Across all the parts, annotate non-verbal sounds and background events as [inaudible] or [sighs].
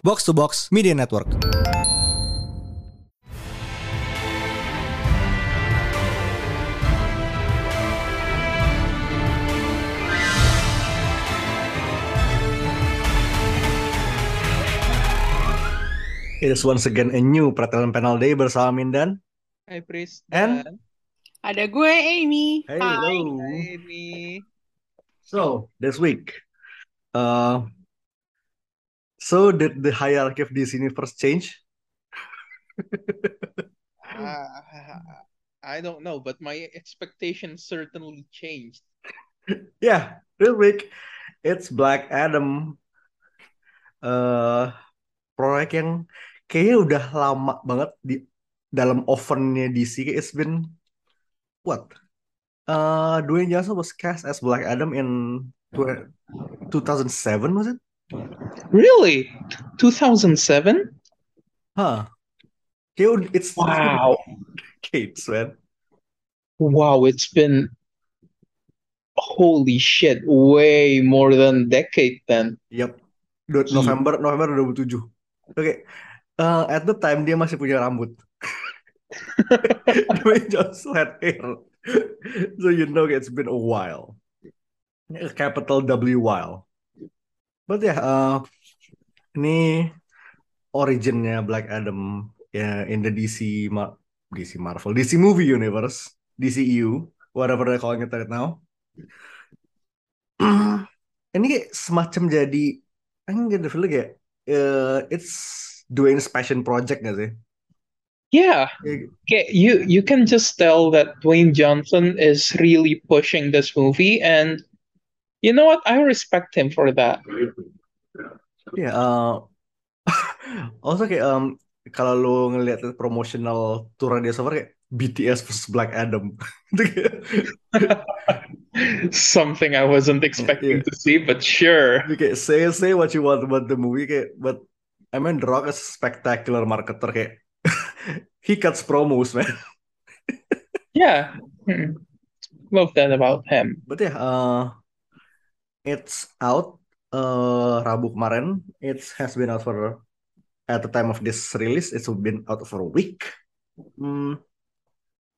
Box to Box Media Network. It is once again a new Pertelen Panel Day bersama Mindan. Hai Pris. And? Ada gue Amy. Hey, Hai. hello. Hai Amy. So this week, uh, so did the hierarchy of this universe change? Ah, I don't know, but my expectations certainly changed. Yeah, this week it's Black Adam. Uh, proyek yang kayaknya udah lama banget di dalam ovennya DC. It's been what? Uh, Dwayne Johnson was cast as Black Adam in tw- 2007 was it? Really? 2007? Huh. Ud- it's Wow. decades, man. Wow, it's been holy shit, way more than decade then. Yep. Du- Gila. November November 2007. Oke. Uh, at the time dia masih punya rambut. Dwayne Johnson had hair. So you know it's been a while. Capital W while. But yeah, uh, ini originnya Black Adam ya in the DC Ma- DC Marvel, DC movie universe, DCU, whatever they're calling it right now. [clears throat] ini kayak semacam jadi I think the feeling kayak uh, it's Dwayne's passion project gak sih? Yeah, okay, you you can just tell that Dwayne Johnson is really pushing this movie, and you know what? I respect him for that. Ya, uh, [laughs] also kayak um, kalau lu ngeliat promotional tour dia far kayak BTS versus Black Adam. [laughs] [laughs] Something I wasn't expecting Yeah. to see, but sure. Kayak say say what you want about the movie kayak but I mean The Rock is a spectacular marketer kayak he cuts promos man. Yeah. Hmm. Love that about him. But yeah, uh, it's out uh, Rabu kemarin. It has been out for at the time of this release. It's been out for a week. Hmm,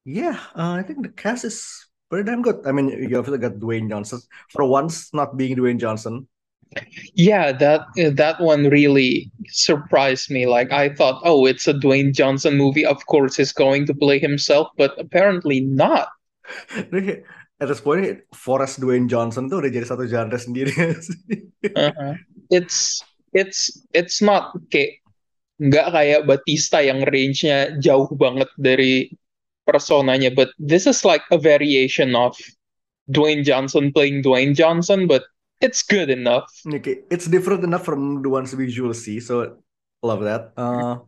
yeah, uh, I think the cast is pretty damn good. I mean, you obviously got Dwayne Johnson for once not being Dwayne Johnson. Yeah, that that one really surprised me. Like I thought, oh, it's a Dwayne Johnson movie. Of course, he's going to play himself, but apparently not. [laughs] At this point, Forrest Dwayne Johnson tuh udah jadi satu genre sendiri. Uh-huh. It's it's it's not kayak nggak kayak Batista yang range-nya jauh banget dari personanya, but this is like a variation of Dwayne Johnson playing Dwayne Johnson, but it's good enough. Okay, it's different enough from the ones we usually see, so love that. Uh,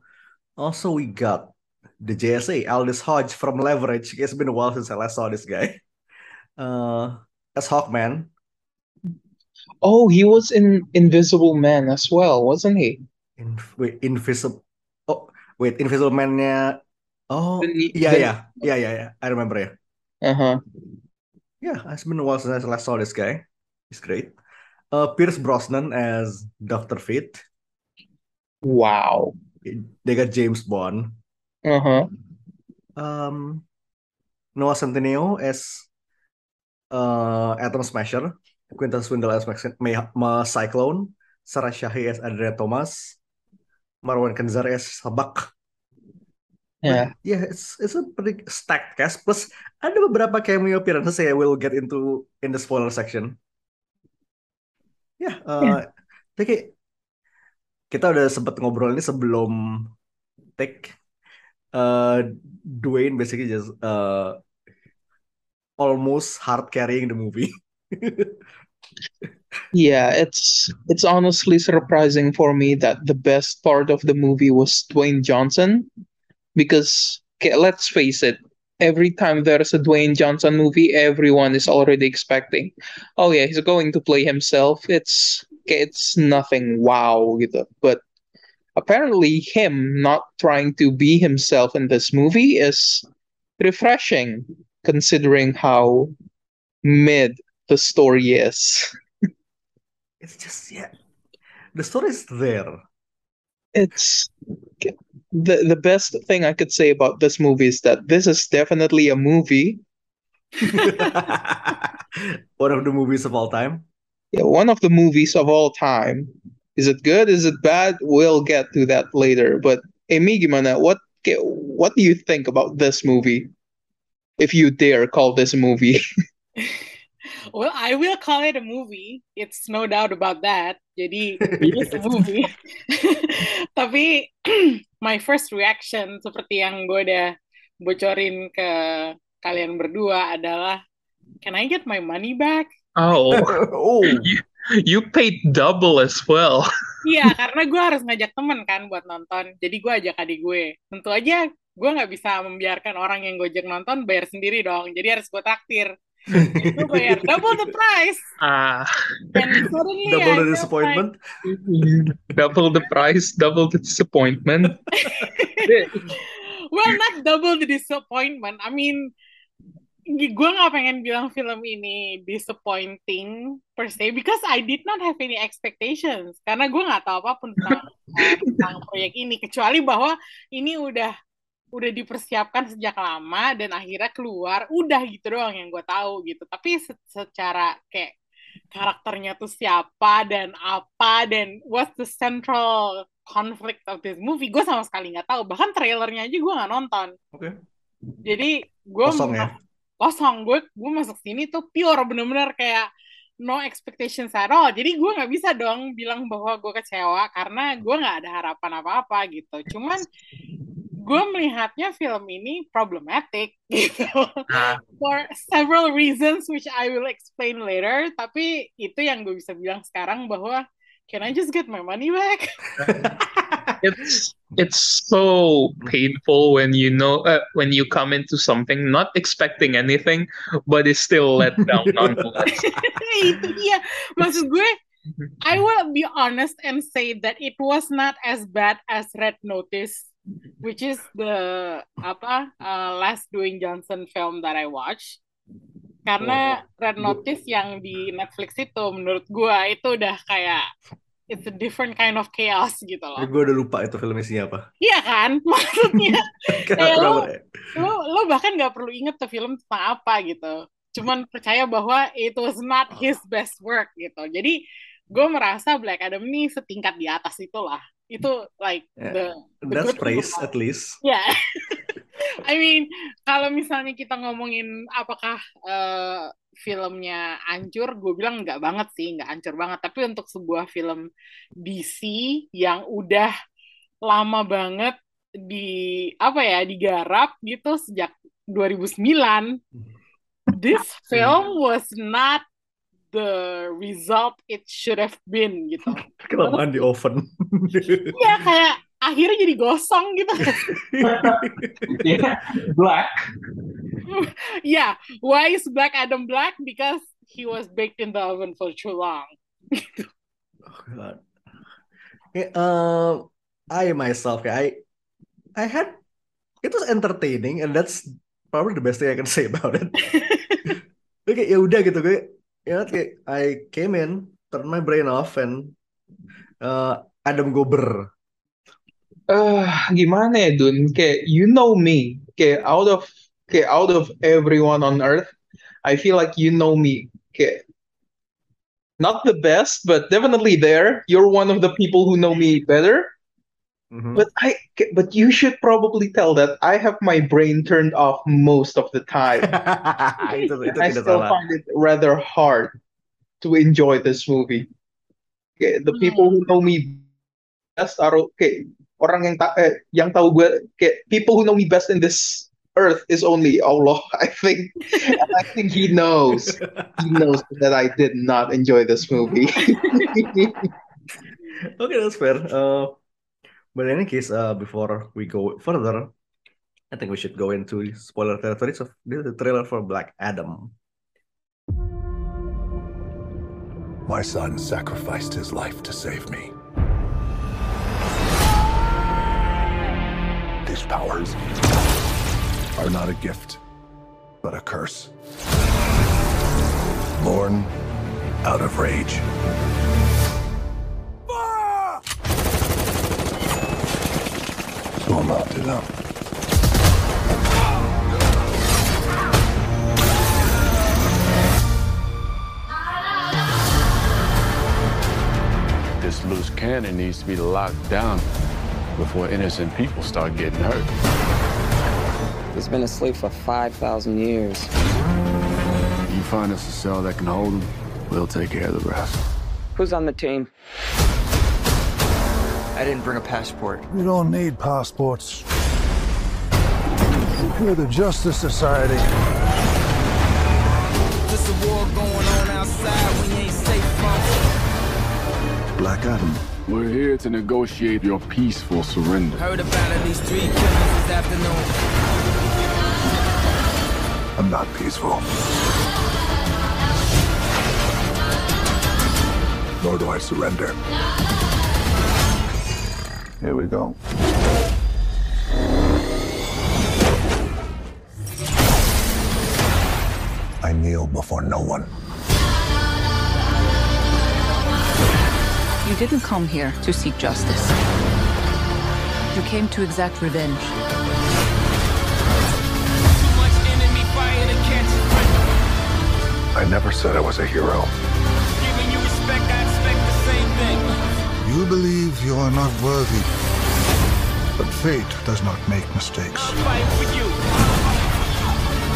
also we got the JSA Aldous Hodge from Leverage. It's been a while since I last saw this guy. Uh, as Hawkman. Oh, he was in Invisible Man as well, wasn't he? In, wait, Invisible. Oh, wait, Invisible Man-nya. Oh, The yeah, the- yeah, yeah, yeah, yeah. I remember. Yeah, Uh-huh. yeah. It's been a while since I last saw this guy. He's great. Uh, Pierce Brosnan as Doctor Fate. Wow. They got James Bond. Uh-huh. um Noah Centineo as uh Atom Smasher, Quintus Swindle as Ma Cyclone, Sarah Shahi as Andrea Thomas, Marwan Kenzar as Sabak. Yeah. Yeah, it's it's a pretty stacked cast. Plus ada beberapa cameo appearances saya will get into in the spoiler section. Yeah, uh, tapi kita udah sempat ngobrol ini sebelum take. Uh, Dwayne basically just uh, almost hard carrying the movie. [laughs] Yeah, it's it's honestly surprising for me that the best part of the movie was Dwayne Johnson because okay, let's face it, every time there's a Dwayne Johnson movie, everyone is already expecting, oh yeah, he's going to play himself. It's it's nothing wow gitu. But apparently him not trying to be himself in this movie is refreshing considering how mid the story is. It's just yeah. the story is there. It's the the best thing I could say about this movie is that this is definitely a movie. [laughs] One of the movies of all time. Yeah, one of the movies of all time. Is it good? Is it bad? We'll get to that later. But Amy, gimana? What what do you think about this movie? If you dare call this a movie. [laughs] well, I will call it a movie. It's no doubt about that. Jadi [laughs] it's a movie. [laughs] Tapi [clears throat] my first reaction seperti yang gue udah bocorin ke kalian berdua adalah can I get my money back? Oh. oh. You, you paid double as well. Iya, karena gue harus ngajak temen kan buat nonton. Jadi gue ajak adik gue. Tentu aja gue nggak bisa membiarkan orang yang gojek nonton bayar sendiri dong. Jadi harus gue traktir. gue bayar double the price. Ah. And suddenly double I the disappointment. double the price, double the disappointment. [laughs] well, not double the disappointment. I mean, gue nggak pengen bilang film ini disappointing per se because I did not have any expectations karena gue nggak tahu apa pun tentang, tentang proyek ini kecuali bahwa ini udah udah dipersiapkan sejak lama dan akhirnya keluar udah gitu doang yang gue tahu gitu. Tapi se secara kayak karakternya tuh siapa dan apa dan what's the central conflict of this movie gue sama sekali nggak tahu. Bahkan trailernya aja gue nggak nonton. Oke. Okay. jadi gue kosong ya? kosong. Gue gue masuk sini tuh pure bener-bener kayak no expectations at all. Jadi gue nggak bisa dong bilang bahwa gue kecewa karena gue nggak ada harapan apa-apa gitu. Cuman gue melihatnya film ini problematic [laughs] gitu. For several reasons which I will explain later tapi itu yang gue bisa bilang sekarang bahwa can I just get my money back? [laughs] It's it's so painful when you know uh, when you come into something not expecting anything but it's still let down [laughs] nonetheless. Itu dia. Maksud gue I will be honest and say that it was not as bad as Red Notice which is the apa uh, last Dwayne Johnson film that I watched karena Red Notice yang di Netflix itu menurut gue itu udah kayak it's a different kind of chaos gitu loh. Gue udah lupa itu film isinya apa. Iya kan, [laughs] maksudnya [laughs] kayak lo, lo, lo bahkan nggak perlu inget tuh film tentang apa gitu. Cuman percaya bahwa it was not his best work gitu. Jadi gue merasa Black Adam ini setingkat di atas itulah. Itu like yeah. the, the that's praise at least. Ya. Yeah. [laughs] I mean, kalau misalnya kita ngomongin apakah uh, filmnya hancur, gue bilang nggak banget sih, nggak hancur banget. Tapi untuk sebuah film DC yang udah lama banget di apa ya digarap gitu sejak 2009, this film was not the result it should have been gitu. [laughs] Kelamaan di oven. [laughs] Iya kayak akhirnya jadi gosong gitu. [laughs] yeah, black. yeah, why is Black Adam black? Because he was baked in the oven for too long. oh God. Okay, um, I myself, I, I had it was entertaining, and that's probably the best thing I can say about it. Oke, okay, ya udah gitu gue, ya kayak I came in, turned my brain off, and uh, Adam Gober. Uh, gimana ya Dun? Kayak you know me. Kayak out of kayak out of everyone on earth I feel like you know me. Kayak not the best but definitely there. You're one of the people who know me better mm-hmm. but I but you should probably tell that I have my brain turned off most of the time. [laughs] Itu, itu I still find it rather hard to enjoy this movie. Okay, the people who know me best are okay orang yang ta eh, yang tahu gue kayak people who know me best in this earth is only Allah [laughs] I think. And I think he knows. He knows that I did not enjoy this movie. [laughs] Okay that's fair. Uh, but in any case uh, before we go further I think we should go into spoiler territories of the trailer for Black Adam my son sacrificed his life to save me These powers are not a gift, but a curse. Born out of rage. Locked it up. This loose cannon needs to be locked down before innocent people start getting hurt. He's been asleep for 5,000 years. You find us a cell that can hold him, we'll take care of the rest. Who's on the team? I didn't bring a passport. We don't need passports. We're the Justice Society. There's a war going on outside we ain't safe from. Black Adam. We're here to negotiate your peaceful surrender. Heard about at least three killings this afternoon. I'm not peaceful. Nor do I surrender. Here we go. I kneel before no one. You didn't come here to seek justice. You came to exact revenge. Too much enemy fire to catch a break. I never said I was a hero. You believe you are not worthy. But fate does not make mistakes. I'm fighting for you.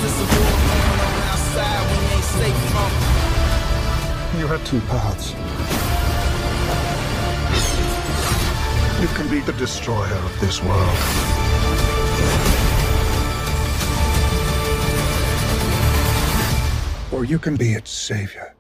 There's a war going on outside we ain't safe from. You have two paths. You can be the destroyer of this world. Or you can be its savior.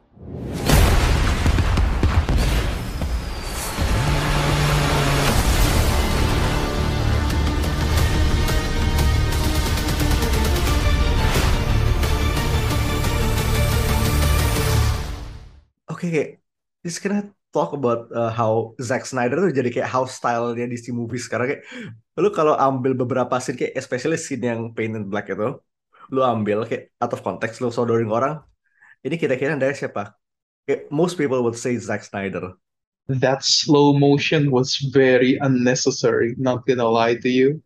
Kayak just gonna talk about uh, how Zack Snyder tuh jadi kayak house style-nya DC movie sekarang kayak lu kalau ambil beberapa scene kayak especially scene yang painted black itu lu ambil kayak out of context lu sodorin orang ini kira-kira dari siapa? Kayak most people would say Zack Snyder. That slow motion was very unnecessary, not gonna lie to you.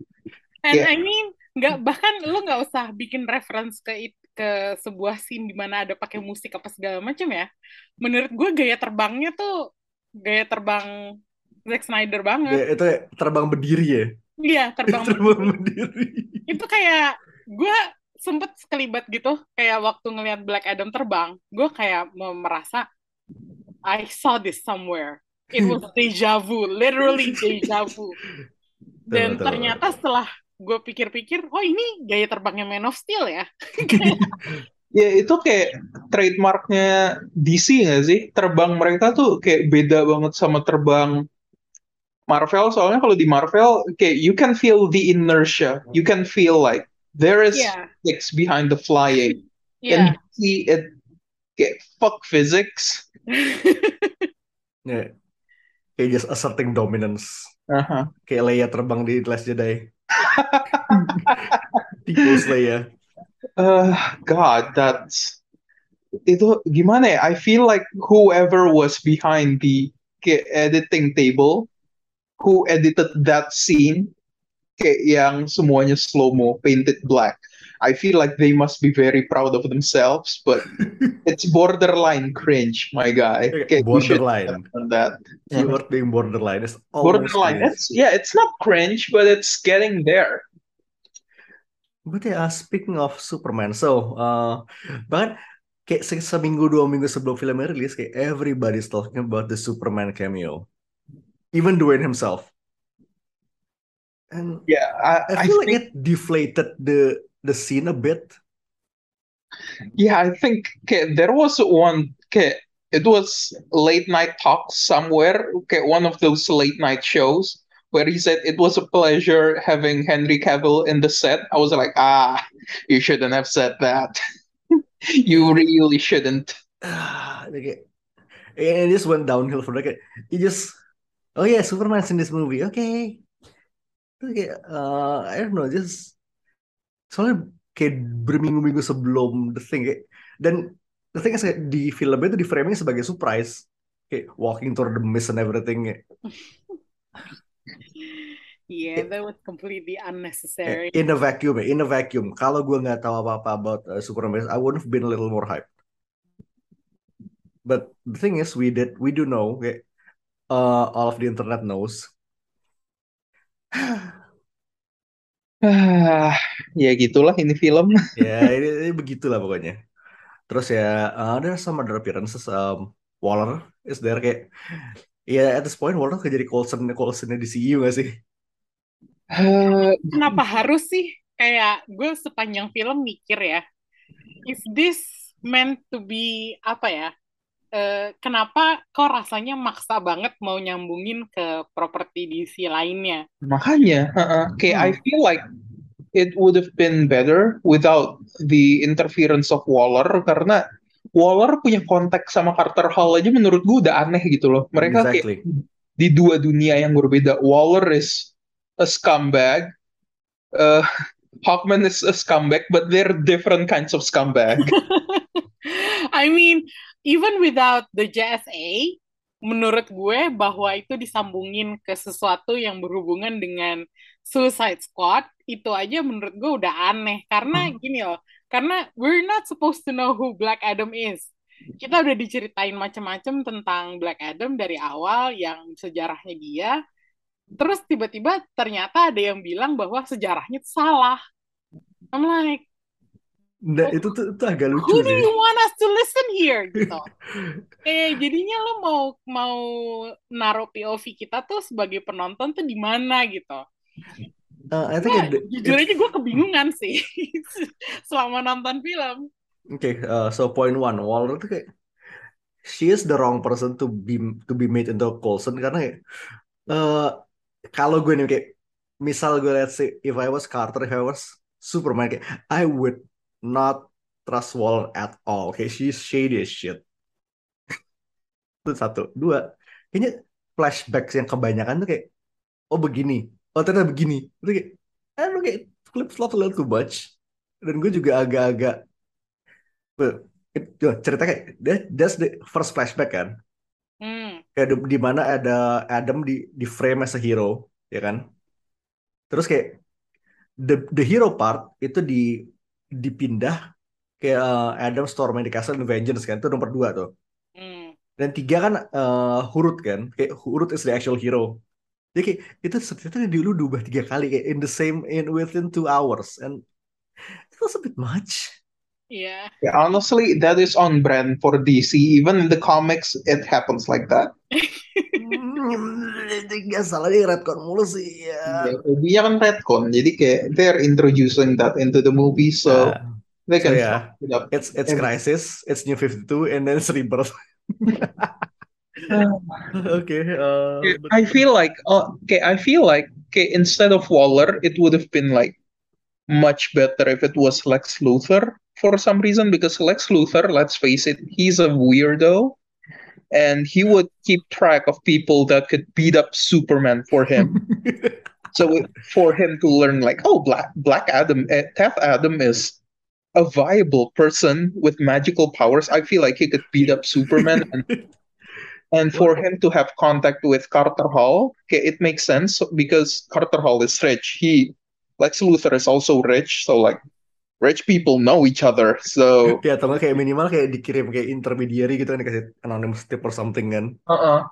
And Yeah. I mean, nggak bahkan lu nggak usah bikin reference ke it- ke sebuah scene di mana ada pakai musik apa segala macam ya. Menurut gue gaya terbangnya tuh gaya terbang Zack Snyder Ya, banget. itu ya, terbang berdiri ya. Iya, terbang [laughs] terbang berdiri. berdiri. Itu kayak gue sempet sekelibat gitu, kayak waktu ngelihat Black Adam terbang, gue kayak merasa I saw this somewhere. It was [laughs] deja vu, literally deja vu. Dan ternyata setelah gue pikir-pikir, oh ini gaya terbangnya Man of Steel ya. [laughs] Ya itu kayak trademarknya DC nggak sih? Terbang mereka tuh kayak beda banget sama terbang Marvel. Soalnya kalau di Marvel kayak you can feel the inertia, you can feel like there is Iya, physics behind the flying. iya. And DC it kayak fuck physics. [laughs] Ya. Kayak just asserting dominance. Aha. Kayak Leia terbang di Last Jedi. Tikus Leia. Uh, God, that's itu gimana ya? I feel like whoever was behind the editing table, who edited that scene, kayak yang semuanya slow mo, painted black. I feel like they must be very proud of themselves, but [laughs] it's borderline cringe, my guy. Okay, Kayak we should borderline. done that. Keyword being borderline is Borderline. It's yeah, it's not cringe, but it's getting there. But ya, speaking of Superman, so uh, bahkan kayak se- seminggu dua minggu sebelum filmnya rilis, kayak everybody's talking about the Superman cameo, even Dwayne himself. And Yeah, I, I I feel think like it deflated the the scene a bit. Yeah, I think okay, there was one okay, it was late night talk somewhere, okay, one of those late night shows where he said it was a pleasure having Henry Cavill in the set. I was like, ah, you shouldn't have said that. [laughs] you really shouldn't. Ah, kayak, and it just went downhill from there. Kayak, it just, oh yeah, Superman's in this movie, okay. Okay. uh, I don't know, just soalnya kayak berminggu-minggu sebelum the thing kayak, dan the thing is kayak, di filmnya itu di framing sebagai surprise, kayak walking toward the mist and everything. Kayak. Yeah, that was completely Eh, unnecessary. In a vacuum, ya, in a vacuum. Kalau gue nggak tahu apa-apa about uh, Superman, I would have been a little more hyped. But the thing is, we did, we do know, kayak, uh, all of the internet knows. [sighs] Ah, ya gitulah ini film. [laughs] Ya, ini, ini begitulah pokoknya. Terus ya, uh, ada some other appearances. Um, Waller is there kayak, ya at this point Waller kayak jadi Coulson, Coulsonnya di CU gak sih? Eh, Kenapa harus sih? Kayak gue sepanjang film mikir ya, is this meant to be apa ya? Eh, kenapa kok rasanya maksa banget mau nyambungin ke properti DC lainnya? makanya, heeh. kayak I Hmm. feel like it would have been better without the interference of Waller karena Waller punya kontak sama Carter Hall aja menurut gue udah aneh gitu loh. Mereka kayak Exactly. di dua dunia yang berbeda. Waller is a scumbag, uh, [laughs] Hawkman is a scumbag, but they're different kinds of scumbag. [laughs] I mean, even without the JSA, menurut gue bahwa itu disambungin ke sesuatu yang berhubungan dengan Suicide Squad, itu aja menurut gue udah aneh. Karena gini loh, karena we're not supposed to know who Black Adam is. Kita udah diceritain macam-macam tentang Black Adam dari awal, yang sejarahnya dia. Terus tiba-tiba ternyata ada yang bilang bahwa sejarahnya salah. I'm like, Nah, itu tuh itu agak lucu who do sih. you want us to listen here gitu. [laughs] Eh jadinya lo mau mau naruh POV kita tuh sebagai penonton tuh di mana gitu. Uh, I think Nah, it, jujur aja gue kebingungan sih [laughs] selama nonton film. Okay, uh, so point one, Waller tuh kayak she is the wrong person to be to be made into Coulson karena kayak, uh, kalau gue nih kayak misal gue let's say if I was Carter, if I was Superman kayak I would not trust Waller at all. Kayak she's shady as shit. [laughs] Itu satu. Dua, kayaknya flashbacks yang kebanyakan tuh kayak oh begini, oh ternyata begini. Itu kayak I don't know, kayak flip flop a little too much. Dan gue juga agak-agak cerita kayak that- that's the first flashback kan hmm. kayak di, di mana ada Adam di di frame as a hero ya kan terus kayak the the hero part itu di dipindah kayak uh, Adam Storm yang di Castle and Vengeance kan itu nomor dua tuh. Hmm. dan tiga kan uh, Hurut kan kayak Hurut is the actual hero. Jadi kayak itu ternyata dulu diubah tiga kali kayak in the same in within two hours and it was a bit much Iya. Yeah, honestly, that is on brand for DC. Even in the comics, it happens like that. [laughs] Gak salah dia retcon mulu sih ya. Ya, kan retcon, jadi kayak they're introducing that into the movie, so Nah, they so can yeah, it up. it's it's every- Crisis, it's New 52, and then it's Rebirth. [laughs] Okay, uh, but- I feel like, uh, okay, I feel like, okay, instead of Waller, it would have been like much better if it was Lex Luthor for some reason, because Lex Luthor, let's face it, he's a weirdo, and he would keep track of people that could beat up Superman for him. [laughs] so for him to learn, like, oh, Black Black Adam, eh, Death Adam is a viable person with magical powers. I feel like he could beat up Superman [laughs] and and for him to have contact with Carter Hall, okay, it makes sense because Carter Hall is rich. He, Lex Luthor is also rich, so like rich people know each other. So, ya atau kayak minimal kayak dikirim kayak intermediary gitu kan dikasih anonymous tip or something kan. uh-uh.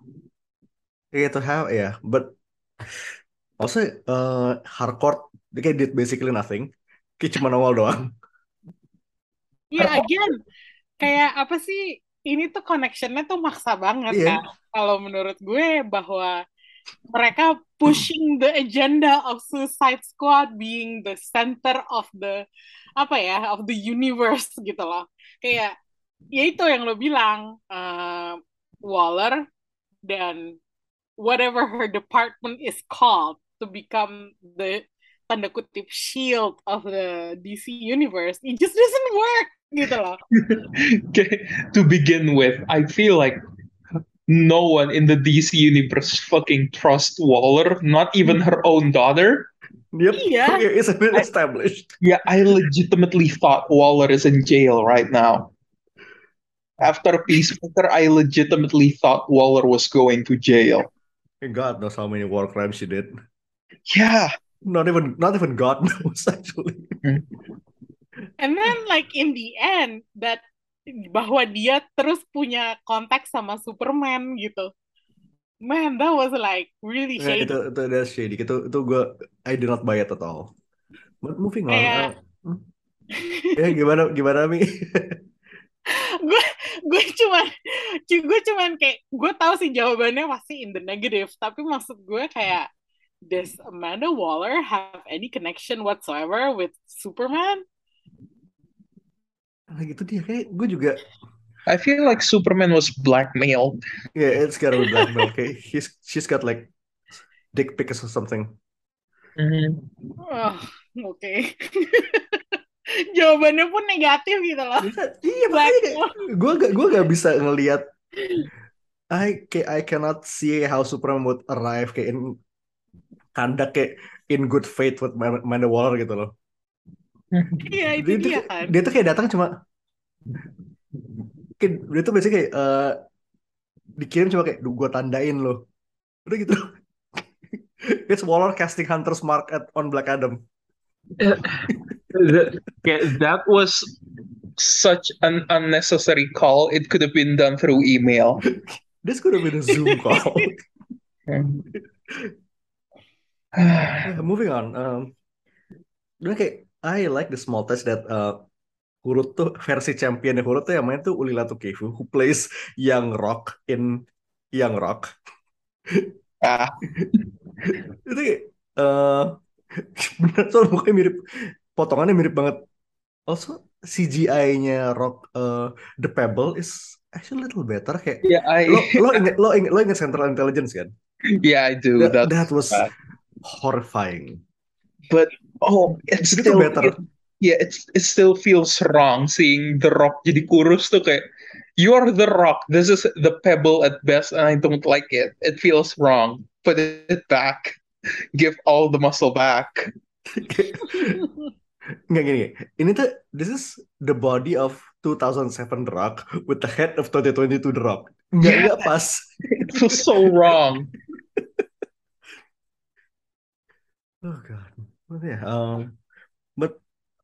Kayak to have ya, but also uh, Harcourt dia kayak did basically nothing. Kayak cuma nongol doang. Iya, again, kayak apa sih? Ini tuh connectionnya tuh maksa banget Iya. kan. Kalau menurut gue bahwa mereka pushing the agenda of Suicide Squad being the center of the apa ya of the universe gitu loh. Kayak ya itu yang lo bilang eh, Waller dan whatever her department is called to become the tanda kutip shield of the DC universe. It just doesn't work gitu loh. [laughs] Okay, to begin with, I feel like no one in the DC universe fucking trust Waller, not even her own daughter. Yep, Iya. [laughs] it's a bit established. Yeah, I legitimately thought Waller is in jail right now. After Peacemaker, I legitimately thought Waller was going to jail. God knows how many war crimes she did. Yeah. Not even not even God [laughs] knows actually. [laughs] And then like in the end that bahwa dia terus punya kontak sama Superman gitu. Man, that was like really shady. itu itu that's shady. Itu itu gue I do not buy it at all. But moving on. Kayak- uh, hmm. ya gimana gimana mi? [laughs] gue gue cuman gue cuman kayak gue tahu sih jawabannya pasti in the negative tapi maksud gue kayak does Amanda Waller have any connection whatsoever with Superman? Nah, gitu dia kayak gue juga I feel like Superman was blackmailed. yeah it's gotta be blackmail. Kayak he's she's got like dick pics or something. Mhm. Oh, oke. [laughs] Jawabannya pun negatif gitu loh. Iya makanya kayak gue gak gue gak bisa ngelihat I kayak I cannot see how Superman would arrive kayak in kandak kayak in good faith with Amanda Waller gitu loh. Iya itu Dia, dia kan. dia tuh kayak datang cuma kayak, dia tuh biasanya kayak eh, dikirim cuma kayak gue tandain loh. Udah gitu. [laughs] It's Waller casting Hunter's Mark at on Black Adam. That, [laughs] yeah, that was such an unnecessary call. It could have been done through email. [laughs] This could have been a Zoom call. Uh, [sighs] moving on. Um, kayak I like the small touch that uh, Hurut tuh versi championnya Hurut tuh yang main tuh Ulila Tukefu who plays Young Rock in Young Rock. [laughs] ah, Itu uh, [laughs] bener soal mukanya mirip potongannya mirip banget. Also CGI-nya Rock uh, The Pebble is actually a little better kayak yeah, I lo lo inget lo inget lo inget Central Intelligence kan? yeah, I do. That, That, was bad. horrifying. but oh, it's Itu still better. it- yeah, it's it still feels wrong seeing The Rock [laughs] jadi kurus tuh kayak you are The Rock. This is the pebble at best, and I don't like it. It feels wrong. Put it back. Give all the muscle back. Nggak gini, ini tuh this is the body of 2007 The Rock with the head of 2022 The Rock. Nggak Yeah. nggak pas. It feels so wrong. [laughs] Oh God. But yeah, um, but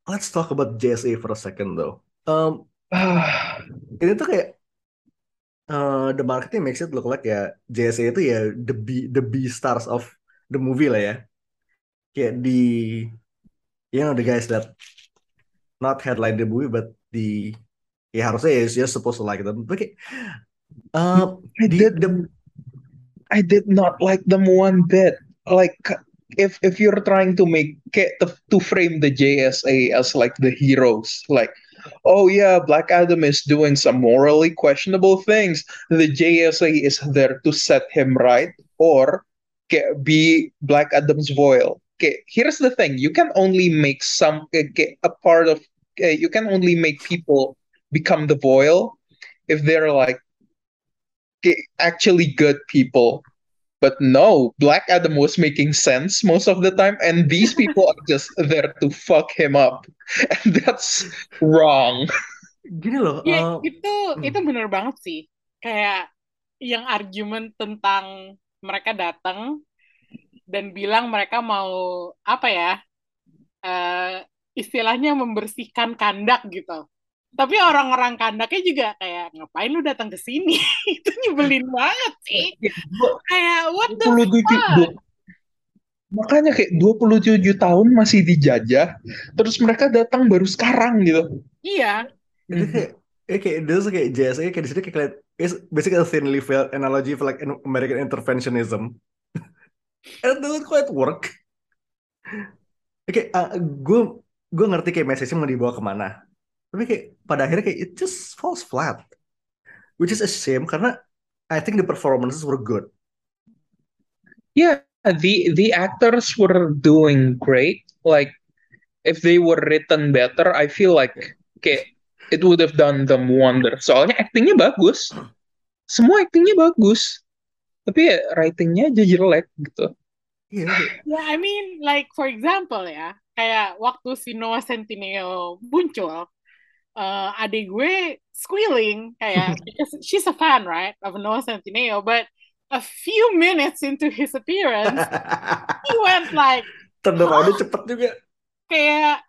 let's talk about JSA for a second though. Um, [sighs] ini tuh kayak uh, the marketing makes it look like ya JSA itu ya the B the B stars of the movie lah ya. Kayak di you know the guys that not headline the movie but the ya harusnya ya you're supposed to like them. Kayak uh, I di did the I did not like them one bit. Like if if you're trying to make to, frame the JSA as like the heroes, like oh yeah, Black Adam is doing some morally questionable things. The JSA is there to set him right or be Black Adam's foil. Okay, here's the thing: you can only make some get a part of. eh, you can only make people become the foil if they're like actually good people. But no, Black Adam was making sense most of the time, and these people are just there to fuck him up, [laughs] and that's wrong. gini loh. Ya uh, itu hmm. itu bener banget sih. Kayak yang argumen tentang mereka datang dan bilang mereka mau apa ya eh istilahnya membersihkan kandak gitu. Tapi orang-orang kandaknya juga kayak ngapain lu datang ke sini? [laughs] itu nyebelin banget sih. Kayak what the 27 fuck? makanya kayak 27 tahun masih dijajah, terus mereka datang baru sekarang gitu. Iya, itu kayak ya kayak dia tuh kayak JSA kayak di sini kayak it's basically a thinly veiled analogy for like an American interventionism [laughs] and it doesn't quite work Oke, gue gue ngerti kayak message-nya mau dibawa ke mana tapi kayak pada akhirnya kayak it just falls flat which is a shame karena I think the performances were good Yeah, the the actors were doing great. Like if they were written better, I feel like kayak it would have done them wonder. Soalnya actingnya bagus, semua actingnya bagus, tapi ya writingnya aja jelek gitu. iya kayak- Ya, I mean, like for example ya, kayak waktu si Noah Centineo muncul, uh, adik gue squealing kayak [laughs] because she's a fan right of Noah Centineo, but a few minutes into his appearance, he [laughs] went like Turnaround-nya cepet juga. kayak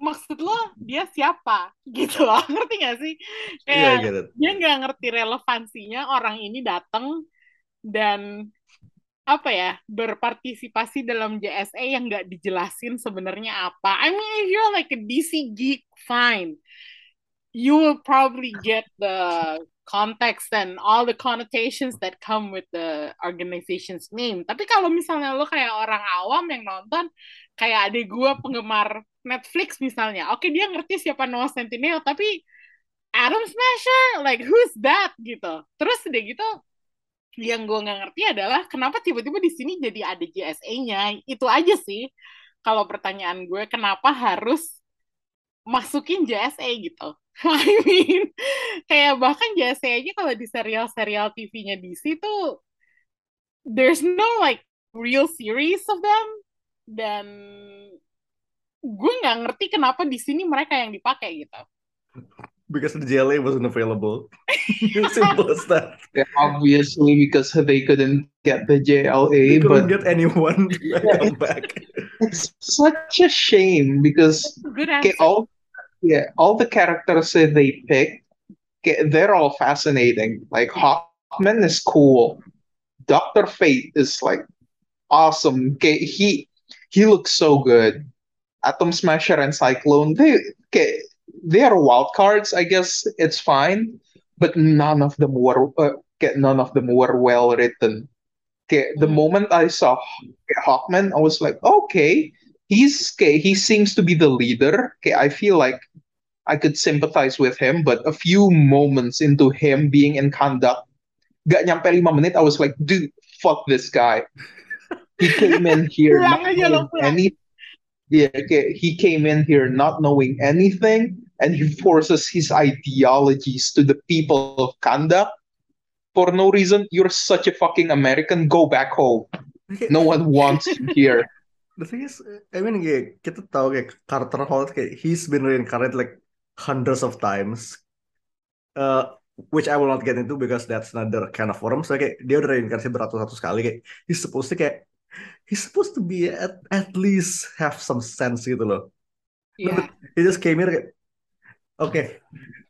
maksud lo dia siapa gitu loh [laughs] ngerti gak sih Iya, kayak get it. dia nggak ngerti relevansinya orang ini datang dan apa ya berpartisipasi dalam JSA yang nggak dijelasin sebenarnya apa. I mean if you're like a DC geek fine, you will probably get the context and all the connotations that come with the organization's name. Tapi kalau misalnya lo kayak orang awam yang nonton, kayak adik gue penggemar Netflix misalnya, oke dia ngerti siapa Noah Centineo, tapi Adam Smasher, like who's that gitu. Terus udah gitu, yang gue nggak ngerti adalah kenapa tiba-tiba di sini jadi ada JSA-nya. Itu aja sih. Kalau pertanyaan gue, kenapa harus masukin JSA gitu? [laughs] I mean, kayak bahkan JSA aja kalau di serial-serial TV-nya DC tuh there's no like real series of them dan gue nggak ngerti kenapa di sini mereka yang dipakai gitu. Because the JLA wasn't available. [laughs] [laughs] Simple as that. Yeah, obviously because they couldn't get the They JLA, couldn't but get anyone to come back. it's such a shame because Good okay, all yeah, all the characters that they pick, they're all fascinating. Like Hawkman is cool. Doctor Fate is like awesome. He he looks so good. Atom Smasher and Cyclone, they they are wild cards. I guess it's fine, but none of them were uh, none of them were well written. The Mm. moment I saw Hawkman, I was like, okay, he's okay, he seems to be the leader. Okay, I feel like I could sympathize with him, but a few moments into him being in conduct, gak nyampe lima menit, I was like, dude, fuck this guy. He came in here [laughs] not knowing any, yeah, okay, he came in here not knowing anything, and he forces his ideologies to the people of Kanda for no reason. You're such a fucking American. Go back home. [laughs] No one wants you here. The thing is, I mean, kayak, kita tahu kayak Carter Holt kayak he's been reincarnated like hundreds of times, uh, which I will not get into because that's another kind of forum. So kayak dia udah reinkarnasi beratus-ratus kali kayak he's supposed to kayak he's supposed to be at, at least have some sense gitu loh. But he just came here kayak oke,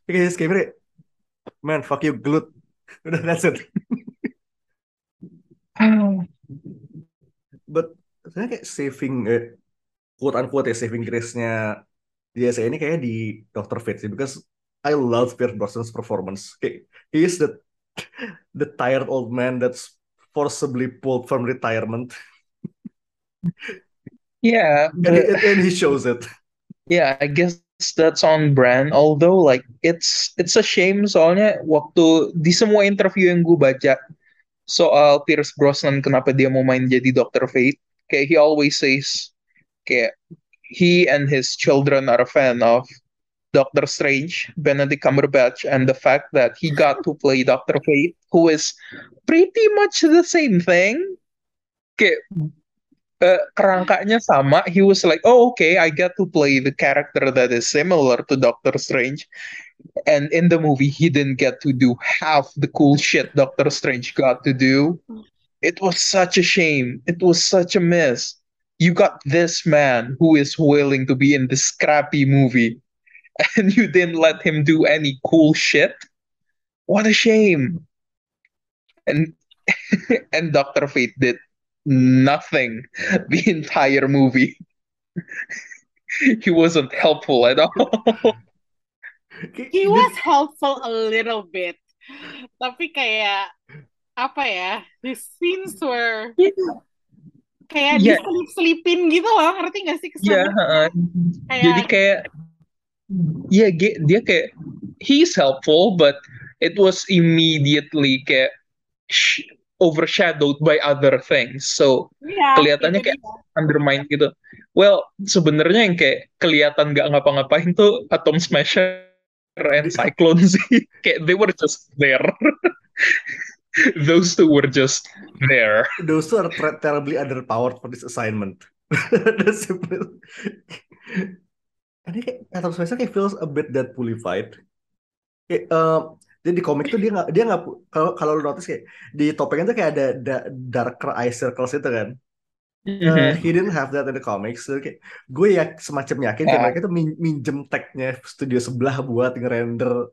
he just came here kayak man fuck you glut, udah [laughs] that's it. [laughs] But sebenarnya kayak saving eh, quote unquote ya saving grace-nya JSA ini kayak di Dr. Fate sih because I love Pierce Brosnan's performance. Kayak, he is the the tired old man that's forcibly pulled from retirement Yeah, and, but he- and he shows it. yeah, I guess that's on brand. Although like it's it's a shame soalnya waktu di semua interview yang gue baca soal Pierce Brosnan kenapa dia mau main jadi Dr. Fate, kayak he always says kayak he and his children are a fan of Doctor Strange, Benedict Cumberbatch, and the fact that he got to play Doctor Fate, who is pretty much the same thing. Kayak uh, kerangkanya sama. He was like, oh, okay, I get to play the character that is similar to Doctor Strange. And in the movie, he didn't get to do half the cool shit Doctor Strange got to do. It was such a shame. It was such a miss. You got this man who is willing to be in this scrappy movie, [laughs] and you didn't let him do any cool shit. What a shame. And [laughs] and Doctor Fate did nothing [laughs] the entire movie. he wasn't helpful at all. He was helpful a little bit. Tapi kayak apa ya? The scenes were kayak Yeah. diselip-selipin gitu loh, ngerti gak sih Iya, kesannya? heeh. Kayak jadi kayak Iya, ge- dia kayak he's helpful, but it was immediately kayak sh- overshadowed by other things. So Iya, kelihatannya kayak dia. undermine gitu. Well, sebenarnya yang kayak kelihatan nggak ngapa-ngapain tuh Atom Smasher and [laughs] Cyclone sih. Kayak they were just there. [laughs] [laughs] Those two were just there. those two are ter- terribly underpowered for this assignment. [laughs] That's simple. And ini kayak Atom Smasher kayak feels a bit Deadpoolified. Kayak, uh, Jadi di komik tuh dia nggak dia nggak kalau kalau lu notice kayak di topengnya tuh kayak ada da- darker eye circles itu kan. Uh, Mhm. he didn't have that in the comics. So, kayak, gue ya semacam yakin kayak Ya. mereka tuh min- minjem tagnya studio sebelah buat ngerender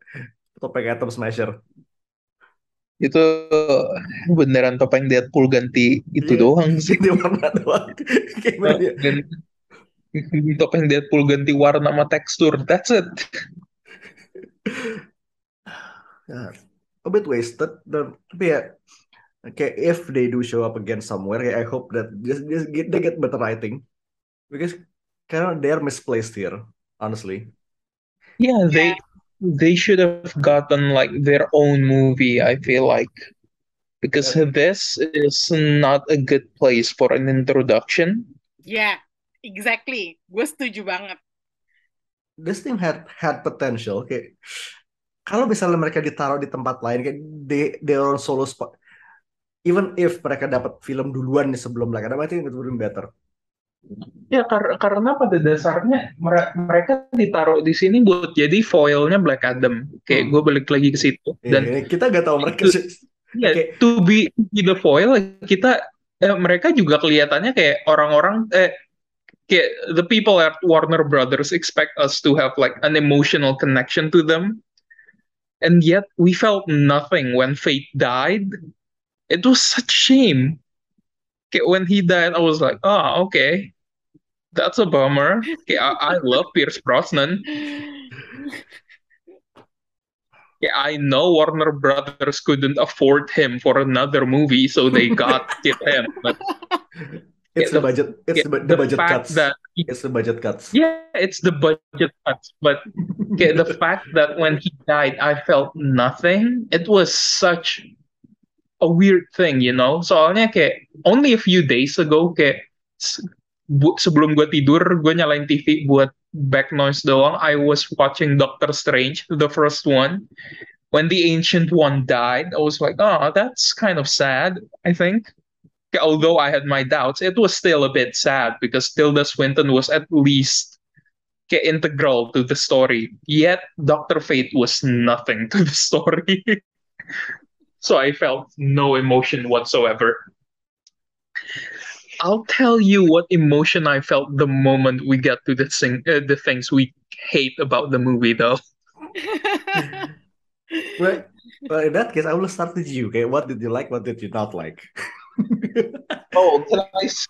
topeng Atom Smasher. Itu beneran topeng Deadpool ganti itu Iya. doang sih. Di warna doang. [laughs] Dia- Dan topeng Deadpool ganti warna sama tekstur. That's it. [sighs] ya, a bit wasted dan tapi ya kayak if they do show up again somewhere kayak I hope that just, just get, they get better writing because karena they are misplaced here honestly Yeah, they they should have gotten like their own movie, I feel like. Because this is not a good place for an introduction. Yeah, exactly. Gue setuju banget. this team had had potential kayak kalau misalnya mereka ditaruh di tempat lain kayak they are on solo spot even if mereka dapat film duluan nih sebelum Black Adam I think it would be better Ya kar- karena pada dasarnya mere- mereka ditaruh di sini buat jadi foilnya Black Adam. Kayak Hmm. gue balik lagi ke situ. Iya, Dan ini kita nggak tahu mereka sih ya, Kayak- to be to the foil kita eh, mereka juga kelihatannya kayak orang-orang eh kayak the people at Warner Brothers expect us to have like an emotional connection to them. And yet we felt nothing when Fate died. It was such shame. When he died, I was like, oh, okay. That's a bummer. Kayak I, I [laughs] love Pierce Brosnan. Yeah, I know Warner Brothers couldn't afford him for another movie, so they got [laughs] him. But it's Yeah, the budget it's yeah, the, the budget cuts that it's the budget cuts yeah, it's the budget cuts, but okay, the [laughs] fact that when he died, I felt nothing. It was such a weird thing, you know. Soalnya kayak only a few days ago, kayak bu- sebelum gue tidur, gue nyalain TV buat back noise doang. I was watching Doctor Strange, the first one. When the Ancient One died, I was like, oh, that's kind of sad, I think. Although I had my doubts, it was still a bit sad because Tilda Swinton was at least integral to the story. Yet Doctor Fate was nothing [laughs] to the story. So I felt no emotion whatsoever. I'll tell you what emotion I felt the moment we get to the thing, uh, the things we hate about the movie, though. [laughs] right well, in that case I will start with you okay what did you like what did you not like [laughs] Oh, can I? s-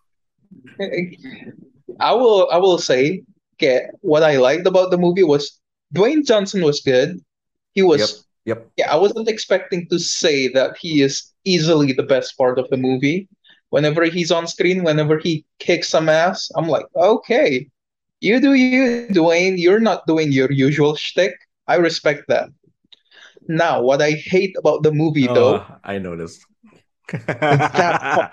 I will. I will say, okay, what I liked about the movie was Dwayne Johnson was good. He was. yep Yeah, I wasn't expecting to say that he is easily the best part of the movie. Whenever he's on screen, whenever he kicks some ass, I'm like, okay, you do you, Dwayne. You're not doing your usual shtick. I respect that. Now, what I hate about the movie, oh, though, oh, I noticed that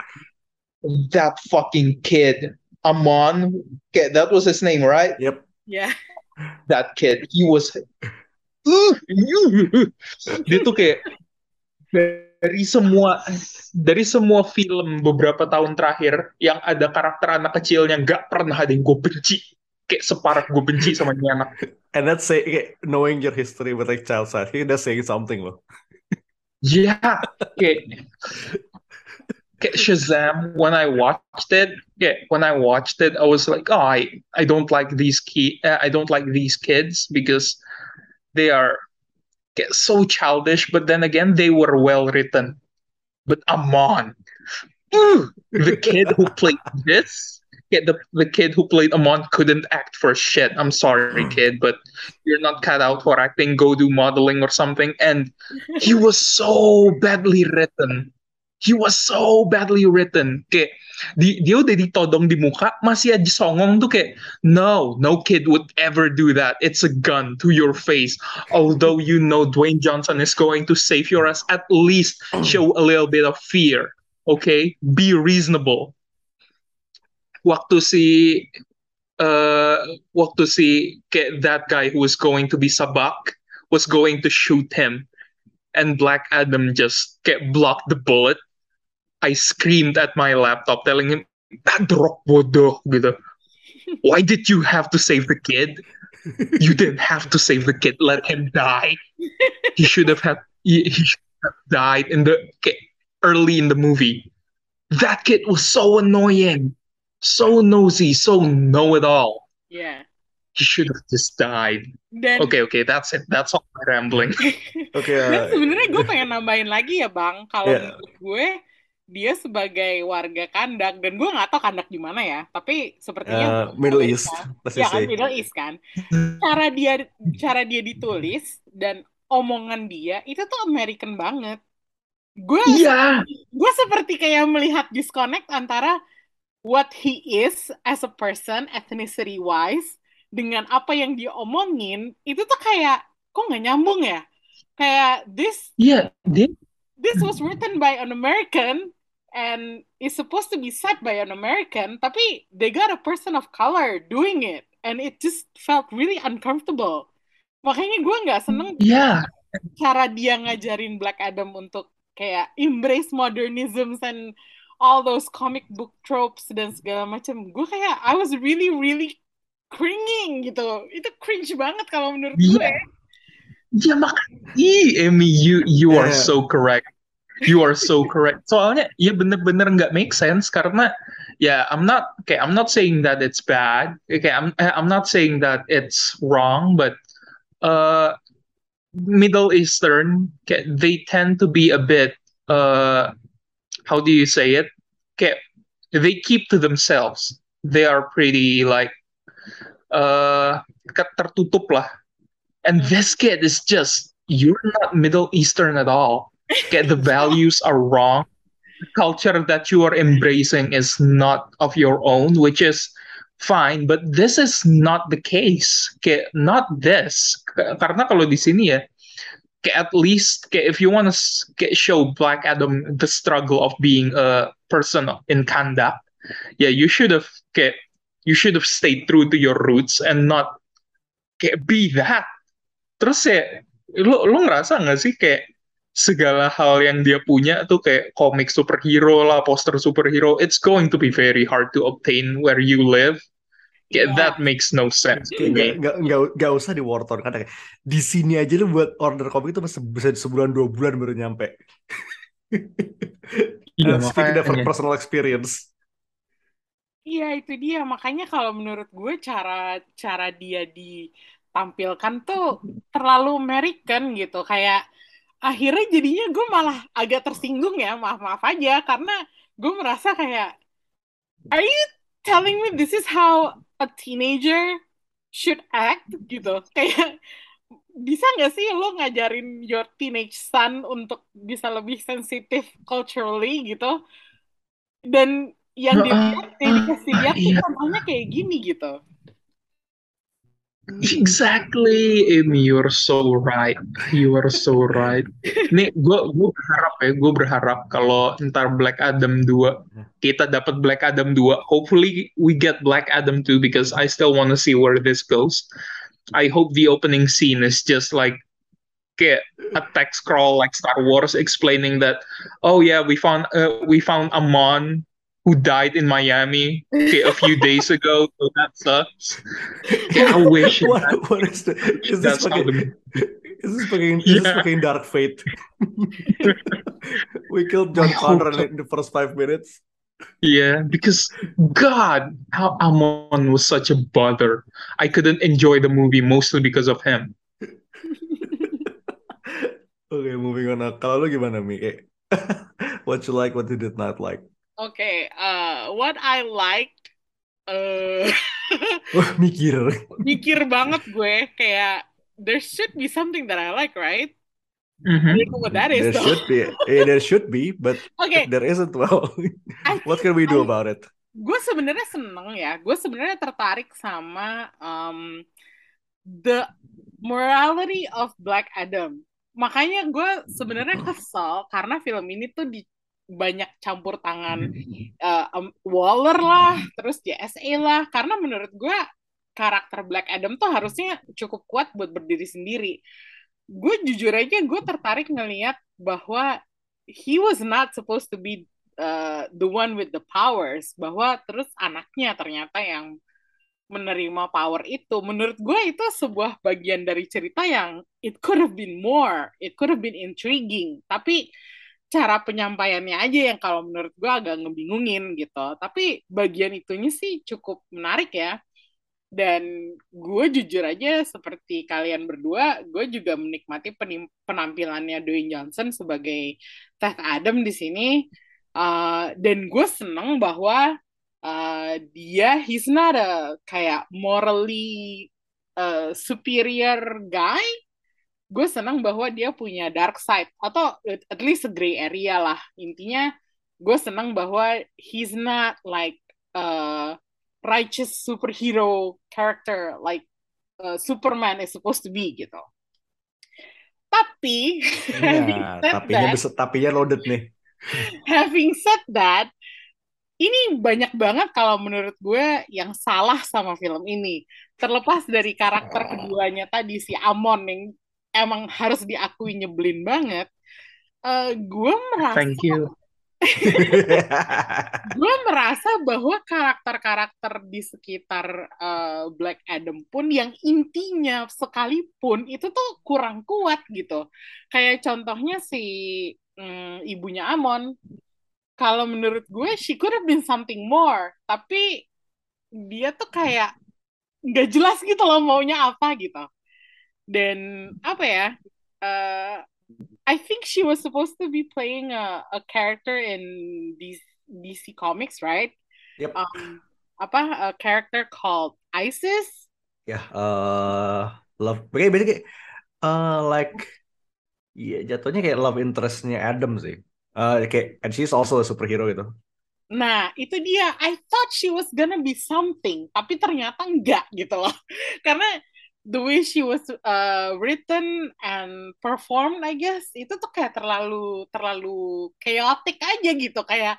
[laughs] fu- that fucking kid, Amon, okay, that was his name, right? yep yeah. That kid, he was, dia tuh kayak dari semua dari semua film beberapa tahun terakhir yang ada karakter anak kecilnya nggak pernah ada yang gue benci. Kayak separah gue benci sama ini anak. And that's say okay, knowing your history with like child side he that's saying something loh. Ya, kayak kayak Shazam when I watched it, kayak when I watched it, I was like, oh, I I don't like these key, uh, I don't like these kids because they are so childish. But then again, they were well written. But Amon, Ooh, the kid who played this, yeah, the the kid who played Amon couldn't act for shit. I'm sorry, mm. kid, but you're not cut out for acting. Go do modeling or something. And he was so badly written. He was so badly written. Kayak di, dia udah ditodong di muka, masih aja songong tuh kayak, no, no kid would ever do that. It's a gun to your face. Although you know Dwayne Johnson is going to save your ass, at least show a little bit of fear. Okay? Be reasonable. Waktu si uh, waktu si kayak that guy who was going to be Sabak was going to shoot him and Black Adam just get blocked the bullet. I screamed at my laptop telling him, Padrok bodoh gitu. Why did you have to save the kid? You didn't have to save the kid. Let him die. He should have had he, he should have died in the early in the movie. That kid was so annoying, so nosy, so know-it-all. Yeah. He should have just died. Dan Okay, okay, that's it. That's all my rambling. [laughs] Oke, Dan uh, sebenarnya gue pengen nambahin lagi ya bang, kalau Iya. menurut gue dia sebagai warga kandak dan gue nggak tahu kandak di mana ya, tapi sepertinya uh, Middle Amerika. East, let's ya kan say. Middle East kan. Cara dia cara dia ditulis dan omongan dia itu tuh American banget. Gue Iya, gue seperti kayak melihat disconnect antara what he is as a person ethnicity wise dengan apa yang dia omongin itu tuh kayak kok nggak nyambung ya kayak this iya, dia this was written by an American and is supposed to be said by an American tapi they got a person of color doing it and it just felt really uncomfortable makanya gue nggak seneng iya. cara dia ngajarin Black Adam untuk kayak embrace modernism and all those comic book tropes dan segala macam. Gue kayak I was really really cringing gitu. Itu cringe banget kalau menurut Iya. gue. Ya makanya, ih, Amy, you you are Yeah. so correct. You are so correct. Soalnya ya bener-bener nggak make sense karena ya I'm not okay. I'm not saying that it's bad. Okay, I'm eh, I'm not saying that it's wrong, but uh, Middle Eastern kayak, they tend to be a bit uh, how do you say it? Kayak they keep to themselves. They are pretty like uh tertutup lah. And this kid is just, you're not Middle Eastern at all. Get the values are wrong. The culture that you are embracing is not of your own, which is fine. But this is not the case. Kayak, not this. Karena kalau di sini ya, kayak at least kayak if you want to show Black Adam the struggle of being a person in Kandak, yeah, you should have kayak, you should have stayed true to your roots and not kayak be that terus ya lu lu ngerasa nggak sih kayak segala hal yang dia punya tuh kayak komik superhero lah poster superhero it's going to be very hard to obtain where you live Yeah. kayak that makes no sense Kayak nggak nggak nggak usah di Warton kan di sini aja lu buat order komik itu bisa bisa sebulan dua bulan baru nyampe. Iya, Uh, speaking of personal experience. Iya itu dia makanya kalau menurut gue cara cara dia ditampilkan tuh terlalu American gitu kayak akhirnya jadinya gue malah agak tersinggung ya maaf maaf aja karena gue merasa kayak are you telling me this is how a teenager should act? gitu. Kayak bisa nggak sih lo ngajarin your teenage son untuk bisa lebih sensitif culturally gitu? Dan yang dilihat yang dikasih lihat tuh Iya. contohnya kayak gini gitu Exactly, Amy, you're so right. You are so right. Nih, gue gue berharap ya, gue berharap kalau ntar Black Adam 2 kita dapat Black Adam 2, hopefully we get Black Adam 2 because I still want to see where this goes. I hope the opening scene is just like kayak a text scroll like Star Wars explaining that oh yeah, we found uh, we found Amon who died in Miami a few days ago, so that sucks. Yeah, I wish [laughs] What, that- what is the, is this fucking is this fucking is this Yeah. fucking Dark Fate? [laughs] we killed John Connor so. in the first five minutes. Yeah, because God, how Amon was such a bother. I couldn't enjoy the movie mostly because of him. [laughs] Okay, moving on. Kalau lu gimana Mi? Eh, what you like, what you did not like? Oke, uh, what I liked, uh, [laughs] Wah, mikir. mikir banget gue kayak there should be something that I like, right? Mhm. I don't know what that is There though. should be, eh, there should be, but [laughs] if there isn't, well, [laughs] what can we do I- about it? gue sebenarnya seneng ya. Gue sebenarnya tertarik sama um, the morality of Black Adam. Makanya gue sebenarnya kesel karena film ini tuh di banyak campur tangan uh, um, Waller lah, terus JSA lah. Karena menurut gue karakter Black Adam tuh harusnya cukup kuat buat berdiri sendiri. Gue jujur aja gue tertarik ngelihat bahwa he was not supposed to be uh, the one with the powers bahwa terus anaknya ternyata yang menerima power itu. Menurut gue itu sebuah bagian dari cerita yang it could have been more, it could have been intriguing. Tapi cara penyampaiannya aja yang kalau menurut gue agak ngebingungin gitu. Tapi bagian itunya sih cukup menarik ya. Dan gue jujur aja seperti kalian berdua, gue juga menikmati penampilannya Dwayne Johnson sebagai Ted Adam di sini. Uh, dan gue seneng bahwa uh, dia he's not a kayak morally uh, superior guy. Gue senang bahwa dia punya dark side atau at least a gray area lah. Intinya gue senang bahwa he's not like a righteous superhero character like uh, Superman is supposed to be gitu. Tapi, [laughs] Ya, tapinya that, tapinya loaded nih. [laughs] having said that, ini banyak banget kalau menurut gue yang salah sama film ini. Terlepas dari karakter keduanya tadi si Amon yang emang harus diakui nyebelin banget. eh, gue merasa Thank you. [laughs] gue merasa bahwa karakter-karakter di sekitar eh, Black Adam pun yang intinya sekalipun itu tuh kurang kuat gitu. Kayak contohnya si mm, ibunya Amon. Kalau menurut gue, she could have been something more. Tapi dia tuh kayak nggak jelas gitu loh maunya apa gitu. Dan apa ya? eh, I think she was supposed to be playing a, a character in DC, DC Comics, right? Yep. Um, apa? A character called Isis. Ya, eh love. Kayak beda kayak eh like ya jatuhnya kayak love interestnya Adam sih. Eh kayak and she's also a superhero gitu. Nah, itu dia. I thought she was gonna be something, tapi ternyata enggak gitu loh. [laughs] Karena the way she was uh, written and performed, I guess, itu tuh kayak terlalu terlalu chaotic aja gitu. Kayak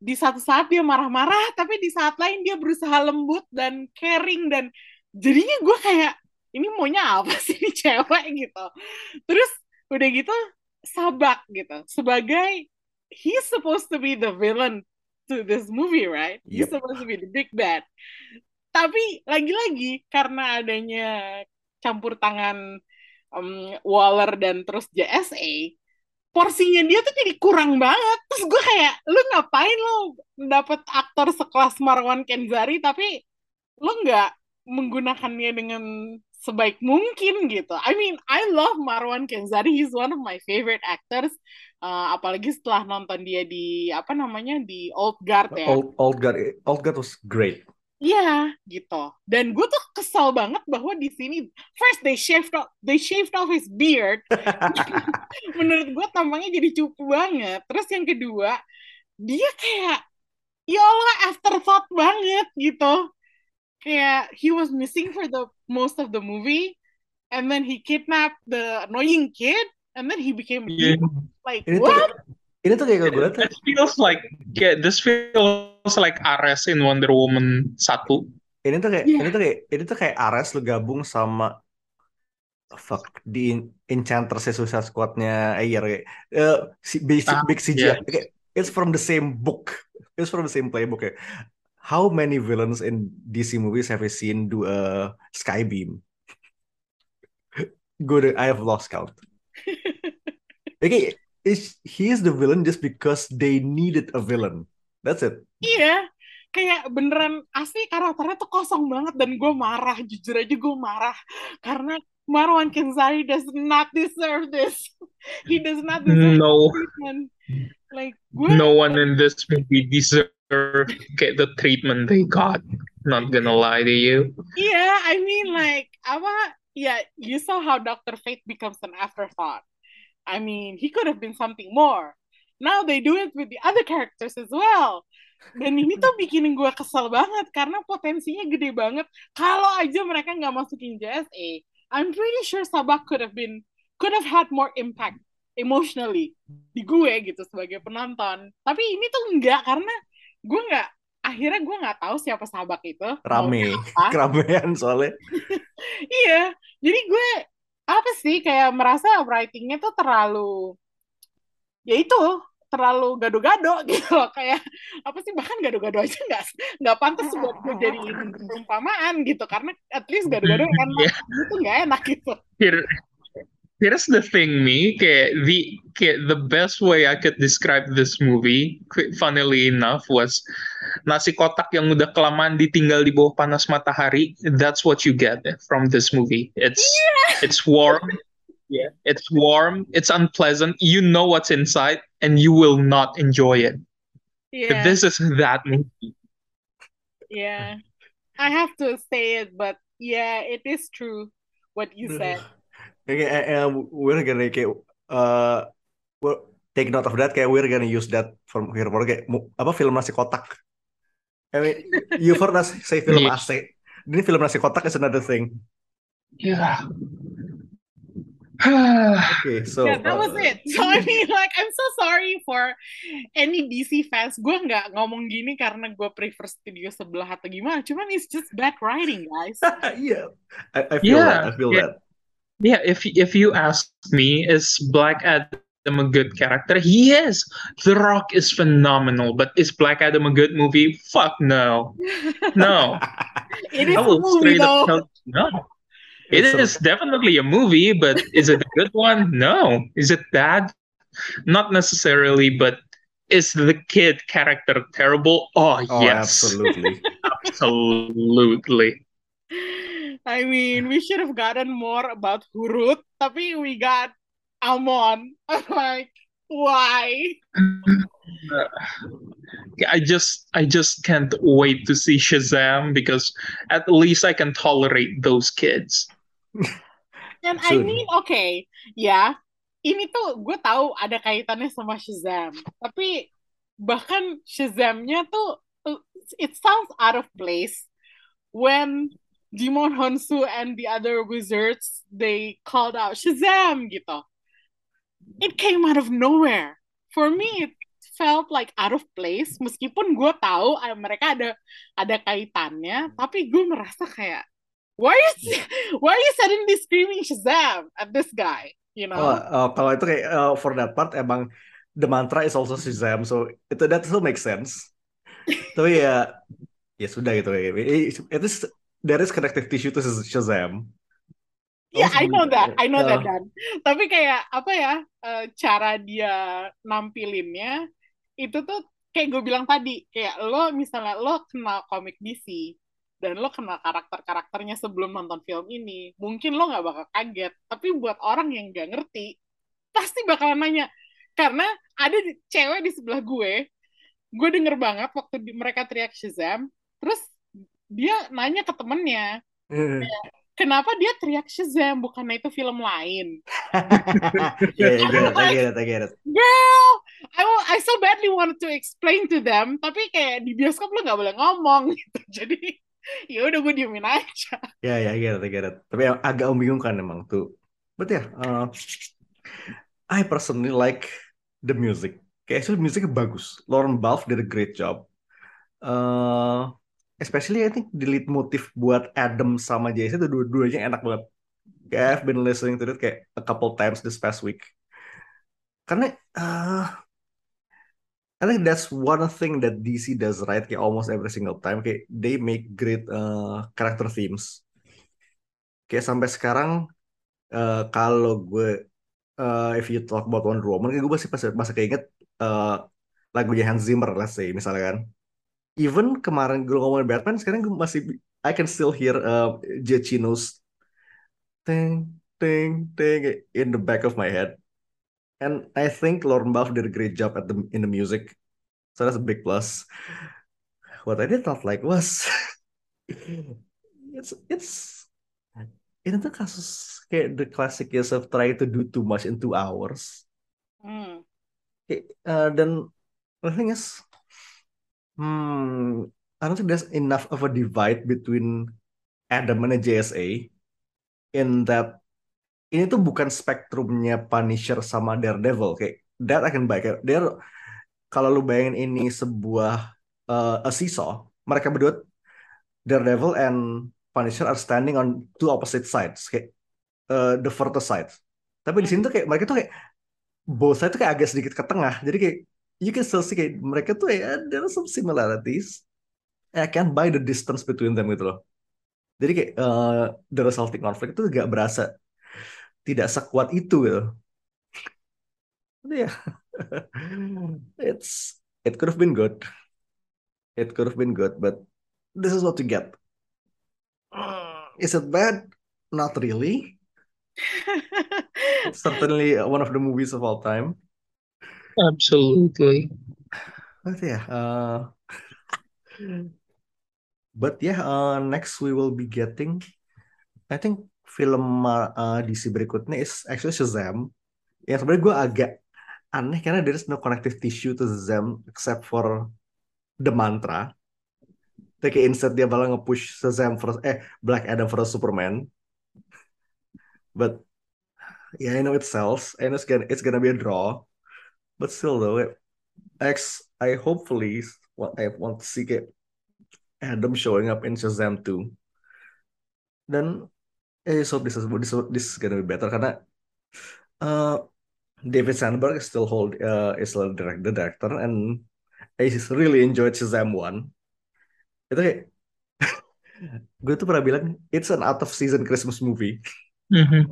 di satu saat dia marah-marah, tapi di saat lain dia berusaha lembut dan caring dan jadinya gue kayak ini maunya apa sih ini cewek gitu. Terus udah gitu sabak gitu sebagai he's supposed to be the villain to this movie, right? He's Yep. supposed to be the big bad. Tapi lagi-lagi karena adanya campur tangan um, Waller dan terus JSA, porsinya dia tuh jadi kurang banget. Terus gue kayak, lu ngapain lo dapet aktor sekelas Marwan Kenzari tapi lo nggak menggunakannya dengan sebaik mungkin gitu. I mean, I love Marwan Kenzari. He's one of my favorite actors. Uh, apalagi setelah nonton dia di apa namanya di Old Guard ya. Old Old God Old God was great. Iya, gitu. Dan gue tuh kesel banget bahwa di sini first they shaved off, they shaved off his beard. [laughs] Menurut gue tampangnya jadi cupu banget. Terus yang kedua, dia kayak ya Allah afterthought banget gitu. Kayak he was missing for the most of the movie and then he kidnapped the annoying kid and then he became Yeah. like Ini tuh what? Ini tuh kayak gue tuh. It feels like yeah, this feels like Ares in Wonder Woman 1. ini tuh kayak Iya. ini tuh kayak ini tuh kayak Ares lu gabung sama fuck di Enchantress Suicide Squad-nya Ayer. Kayak eh, si big, Ah, big CGI iya. kayak it's from the same book. It's from the same playbook kayak how many villains in DC movies have I seen do a skybeam? [laughs] Good I have lost count. [laughs] Okay is he is the villain just because they needed a villain that's it Iya, kayak beneran asli karakternya tuh kosong banget dan gue marah, jujur aja gue marah karena Marwan Kenzari does not deserve this. [laughs] He does not deserve No, treatment. Like gue, no one in this movie deserve get the treatment they got. Not gonna lie to you. yeah, I mean like apa? Yeah, you saw how Dr. Fate becomes an afterthought. I mean, he could have been something more. Now they do it with the other characters as well. Dan ini tuh bikin gue kesel banget karena potensinya gede banget. Kalau aja mereka nggak masukin JSA, I'm pretty sure Sabak could have been could have had more impact emotionally di gue gitu sebagai penonton. Tapi ini tuh enggak karena gue nggak akhirnya gue nggak tahu siapa Sabak itu. rame keramaian [laughs] soalnya Iya, jadi gue apa sih kayak merasa writingnya tuh terlalu ya itu terlalu gado-gado [laughs] gitu. Loh kayak apa sih bahkan gado-gado aja nggak nggak pantas buat gue jadiin perumpamaan gitu. Karena at least gado-gado enak Yeah. itu nggak enak gitu here's the thing, me. Okay, the okay, the best way I could describe this movie, funnily enough, was nasi kotak yang udah kelamaan ditinggal di bawah panas matahari. That's what you get from this movie. It's it's warm. Yeah, it's warm. It's unpleasant. You know what's inside, and you will not enjoy it. yeah This is that movie. yeah I have to say it but yeah it is true what you said Kayak eh, eh, we're gonna kayak uh, we'll take note of that kayak we're gonna use that from here for kayak apa film nasi kotak. I mean, you've heard us say film Yeah. AC. Ini film nasi kotak is another thing. Yeah. [sighs] Okay, so yeah, that was uh, it. So I mean, like, I'm so sorry for any DC fans. Gue nggak ngomong gini karena gue prefer studio sebelah atau gimana. Cuman it's just bad writing, guys. [laughs] yeah, I, I feel that. I feel yeah. that. Yeah, if if you ask me, is Black Adam a good character? He is. The Rock is phenomenal, but is Black Adam a good movie? Fuck no, no. [laughs] It is I a will movie though. tell no. It It's a- definitely a movie, but is it a good one? No. Is it bad? Not necessarily, but is the kid character terrible? Oh, Oh, yes, absolutely. [laughs] absolutely. I mean, we should have gotten more about Hurut, tapi we got Amon. I'm [laughs] like, why? I just I just can't wait to see Shazam because at least I can tolerate those kids. [laughs] And I mean, okay, yeah. ini tuh gue tahu ada kaitannya sama Shazam, tapi bahkan Shazamnya tuh uh, it sounds out of place when Jimon Honsu and the other wizards they called out Shazam gitu. It came out of nowhere. For me, it felt like out of place. Meskipun gue tahu uh, mereka ada ada kaitannya, tapi gue merasa kayak why is [laughs] why are you suddenly screaming Shazam at this guy? You know? Oh, oh, kalau itu kayak uh, for that part emang the mantra is also Shazam, so itu that still makes sense. [laughs] Tapi ya ya sudah gitu ya. It is there is connective tissue to Shazam. Yeah, Oh, I know that. I know that, uh, Dan. Tapi kayak apa ya, eh, cara dia nampilinnya itu tuh kayak gue bilang tadi, kayak lo misalnya lo kenal komik DC dan lo kenal karakter-karakternya sebelum nonton film ini, mungkin lo nggak bakal kaget. Tapi buat orang yang nggak ngerti, pasti bakalan nanya. Karena ada cewek di sebelah gue, gue denger banget waktu di- mereka teriak Shazam, terus dia nanya ke temennya, kenapa dia teriak Shazam bukannya itu film lain yeah, I get it, I get it, I get it. girl I I so badly wanted to explain to them tapi kayak di bioskop lo nggak boleh ngomong [laughs] gitu jadi ya udah gue diemin aja Ya, ya, I get it, I get it. Tapi agak membingungkan emang tuh. But ya, uh, I personally like the music. Kayak actually musiknya bagus. Lauren Balfe did a great job. Uh, especially I think lead motif buat Adam sama Jason itu dua-duanya enak banget. Kayak I've been listening to it kayak a couple times this past week. Karena uh, I think that's one thing that DC does right kayak almost every single time kayak they make great uh, character themes. Kayak sampai sekarang uh, kalau gue uh, if you talk about Wonder Woman kayak gue masih masih, masih keinget uh, lagunya Hans Zimmer let's say misalnya kan. Even kemarin gue ngomongin Batman sekarang gue masih I can still hear uh, Giacchino's ting ting ting in the back of my head. And I think Lauren Balfe did a great job at the in the music. So that's a big plus. What I did not like was [laughs] it's it's ini tuh kasus kayak the classic case of trying to do too much in two hours. hmm. Kayak, uh, dan the thing is, hmm, I don't think there's enough of a divide between Adam and JSA in that ini tuh bukan spektrumnya Punisher sama Daredevil. Kayak that I can buy. Kayak they're kalau lu bayangin ini sebuah uh, a seesaw mereka berdua Daredevil and Punisher are standing on two opposite sides. Kayak uh, the further side tapi di sini tuh kayak mereka tuh kayak both side tuh kayak agak sedikit ke tengah. Jadi kayak you can still see kayak mereka tuh ya there are some similarities. I can't buy the distance between them gitu loh. Jadi kayak eh, the resulting conflict itu gak berasa tidak sekuat itu gitu. Ya, [laughs] it's it could have been good. It could have been good, but this is what you get. [sighs] Is it bad? Not really. [laughs] It's certainly one of the movies of all time. Absolutely. But yeah, uh, but yeah, uh, next we will be getting, I think film uh, DC berikutnya is actually Shazam. Yang sebenarnya gue agak aneh karena there is no connective tissue to Shazam except for the mantra. Tapi kayak instead dia malah nge-push Shazam for eh Black Adam for Superman. But yeah, I know it sells. I know it's gonna it's gonna be a draw. But still though, it, X I hopefully what I want to see kayak Adam showing up in Shazam 2. Dan just hope this is this, this is gonna be better karena uh, David Sandberg is still hold uh, is still direct, the director and I just really enjoyed Shazam 1. Itu kayak [laughs] gue tuh pernah bilang it's an out of season Christmas movie. Hmm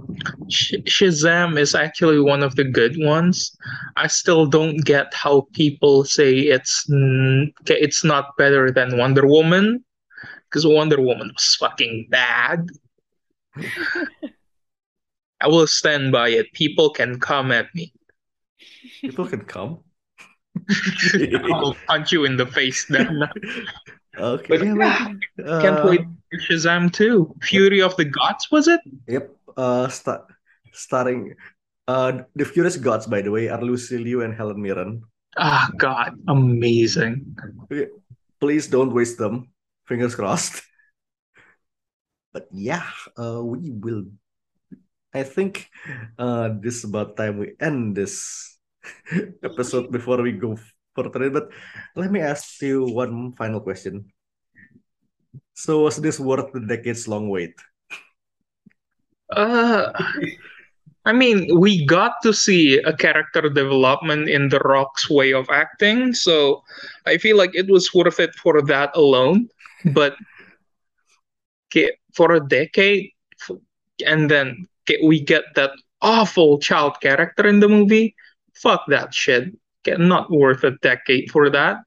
Sh Shazam is actually one of the good ones. I still don't get how people say it's n- it's not better than Wonder Woman because Wonder Woman was fucking bad. [laughs] I will stand by it. People can come at me. People can come. [laughs] I'll punch you in the face then. [laughs] Okay, But yeah, yeah, man. Can't Uh, wait for Shazam 2. Fury of the Gods, was it? Yep. Uh, sta starring uh the Furious Gods, by the way, are Lucy Liu and Helen Mirren. Ah, God, amazing. Okay, Please don't waste them. Fingers crossed. [laughs] But yeah, uh, we will. I think uh, this is about time we end this [laughs] episode before we go further. But let me ask you one final question. So was this worth the decades long wait? Uh, I mean, we got to see a character development in The Rock's way of acting, so I feel like it was worth it for that alone. But [laughs] for a decade, and then we get that awful child character in the movie. Fuck that shit. Not worth a decade for that.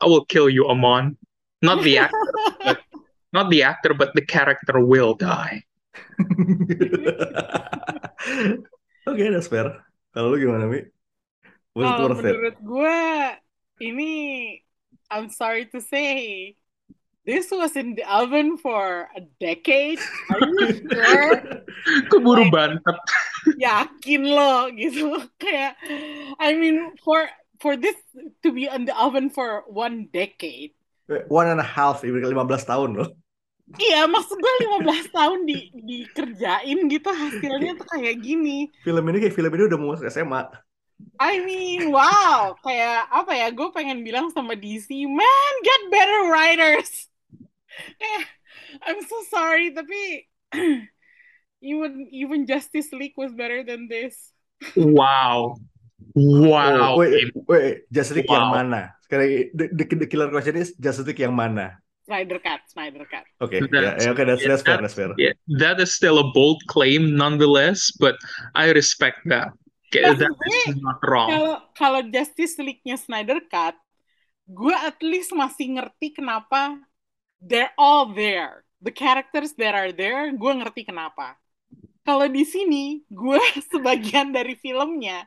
I will kill you, Amon. Not the actor, but not the actor, but the character will die. [laughs] Oke, that's fair. Kalau lu gimana, Mi? Was it worth it? menurut gue, ini I'm sorry to say, this was in the oven for a decade. Are you sure? [laughs] Keburu Like, bantet. [laughs] yakin lo gitu. Kayak, I mean, for for this to be in the oven for one decade, One and a half, even 15 tahun loh. Iya, maksud gue 15 tahun di dikerjain gitu hasilnya tuh kayak gini. Film ini kayak film ini udah mau masuk SMA. I mean, wow, kayak apa ya? Gue pengen bilang sama DC, man, get better writers. Kayak, I'm so sorry, tapi [clears throat] even even Justice League was better than this. Wow. Oh, Wow. wait, wait, Justice League yang Wow. mana? Sekarang the, the, the killer question is Justice League yang mana? Snyder Cut, Snyder Cut. Oke, ya, That's- ya, oke, that's, yeah, that's fair, that's fair. Yeah, that is still a bold claim nonetheless, but I respect that. Okay, Nah, that is not wrong. Kalau kalau Justice League-nya Snyder Cut, gue at least masih ngerti kenapa they're all there. The characters that are there, gue ngerti kenapa. Kalau di sini, gue [laughs] sebagian dari filmnya,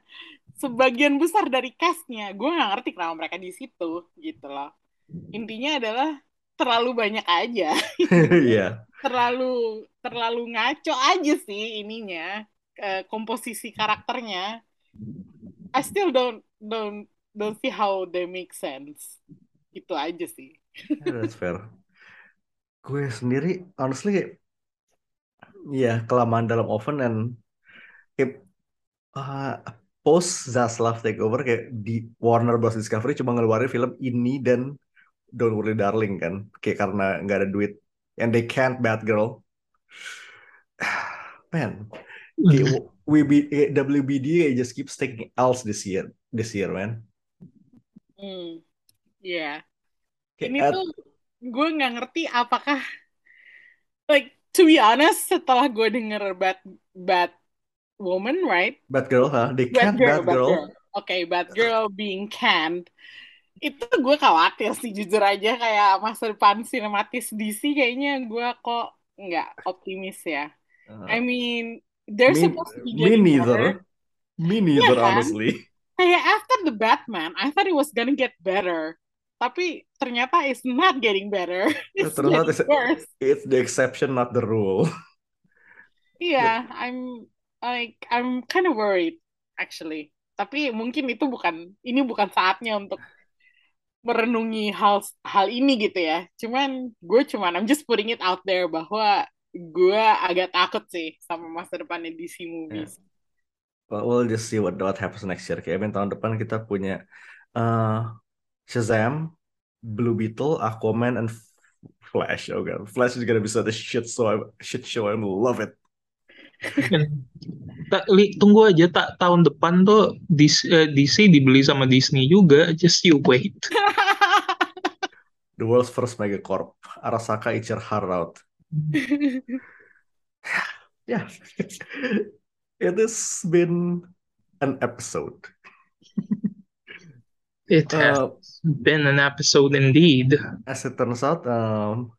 sebagian besar dari cast-nya, gue nggak ngerti kenapa mereka di situ, gitu loh. Intinya adalah terlalu banyak aja, [laughs] Iya. terlalu terlalu ngaco aja sih ininya, komposisi karakternya. I still don't don't don't see how they make sense. Itu aja sih. Yeah, that's fair. Gue sendiri, honestly, ya kelamaan dalam oven dan kayak uh, post Zaslav takeover kayak di Warner Bros Discovery cuma ngeluarin film ini dan Don't Worry Darling kan, kayak karena nggak ada duit. And they can't Batgirl. [sighs] Man, kayak [laughs] WB, WBD kayak just keeps taking L's this year, this year, man. Hmm, yeah. Kayak Ini at- tuh gue nggak ngerti apakah like to be honest setelah gue denger bad bad woman right Bad Girl, huh? They bad can't girl Bad Girl. girl oke bad girl being canned itu gue khawatir sih jujur aja kayak masa depan sinematis DC kayaknya gue kok nggak optimis ya Uh, I mean they're me, supposed to be me getting neither. better Me neither, kan? honestly. kayak after the Batman I thought it was gonna get better tapi ternyata it's not getting better [laughs] it's Ternyata getting it's- worse It's the exception, not the rule. Iya, I'm like I'm kind of worried actually. Tapi mungkin itu bukan ini bukan saatnya untuk merenungi hal hal ini gitu ya. Cuman gue cuman I'm just putting it out there bahwa gue agak takut sih sama masa depannya DC movies. Well, we'll just see what what happens next year. Kayak tahun depan kita punya uh, Shazam, Blue Beetle, Aquaman, and Flash. Oh god, Flash is gonna be such a shit show. Shit show. I love it. Tak, li, tunggu aja tak tahun depan tuh DC, eh, DC dibeli sama Disney juga. Just you wait. [laughs] The world's first megacorp. Arasaka eats your heart out. Yeah, [laughs] it has been an episode. It has Uh, been an episode indeed. as it turns out, um,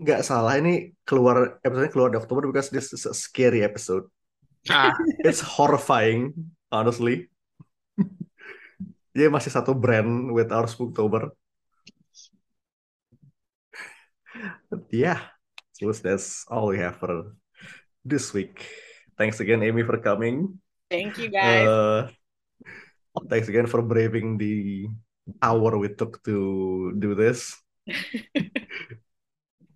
nggak salah ini keluar episode keluar di Oktober because this is a scary episode. Ah, It's horrifying, honestly. Dia masih satu brand with our Spooktober. But yeah, so that's all we have for this week. Thanks again, Amy, for coming. Thank you guys. Uh, thanks again for braving the hour we took to do this. [laughs]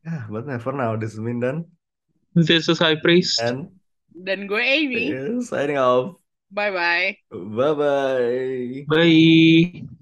yeah, but for now, this been done. this is High Priest. And Dan gue Amy. signing off. Bye bye. Bye bye. Bye.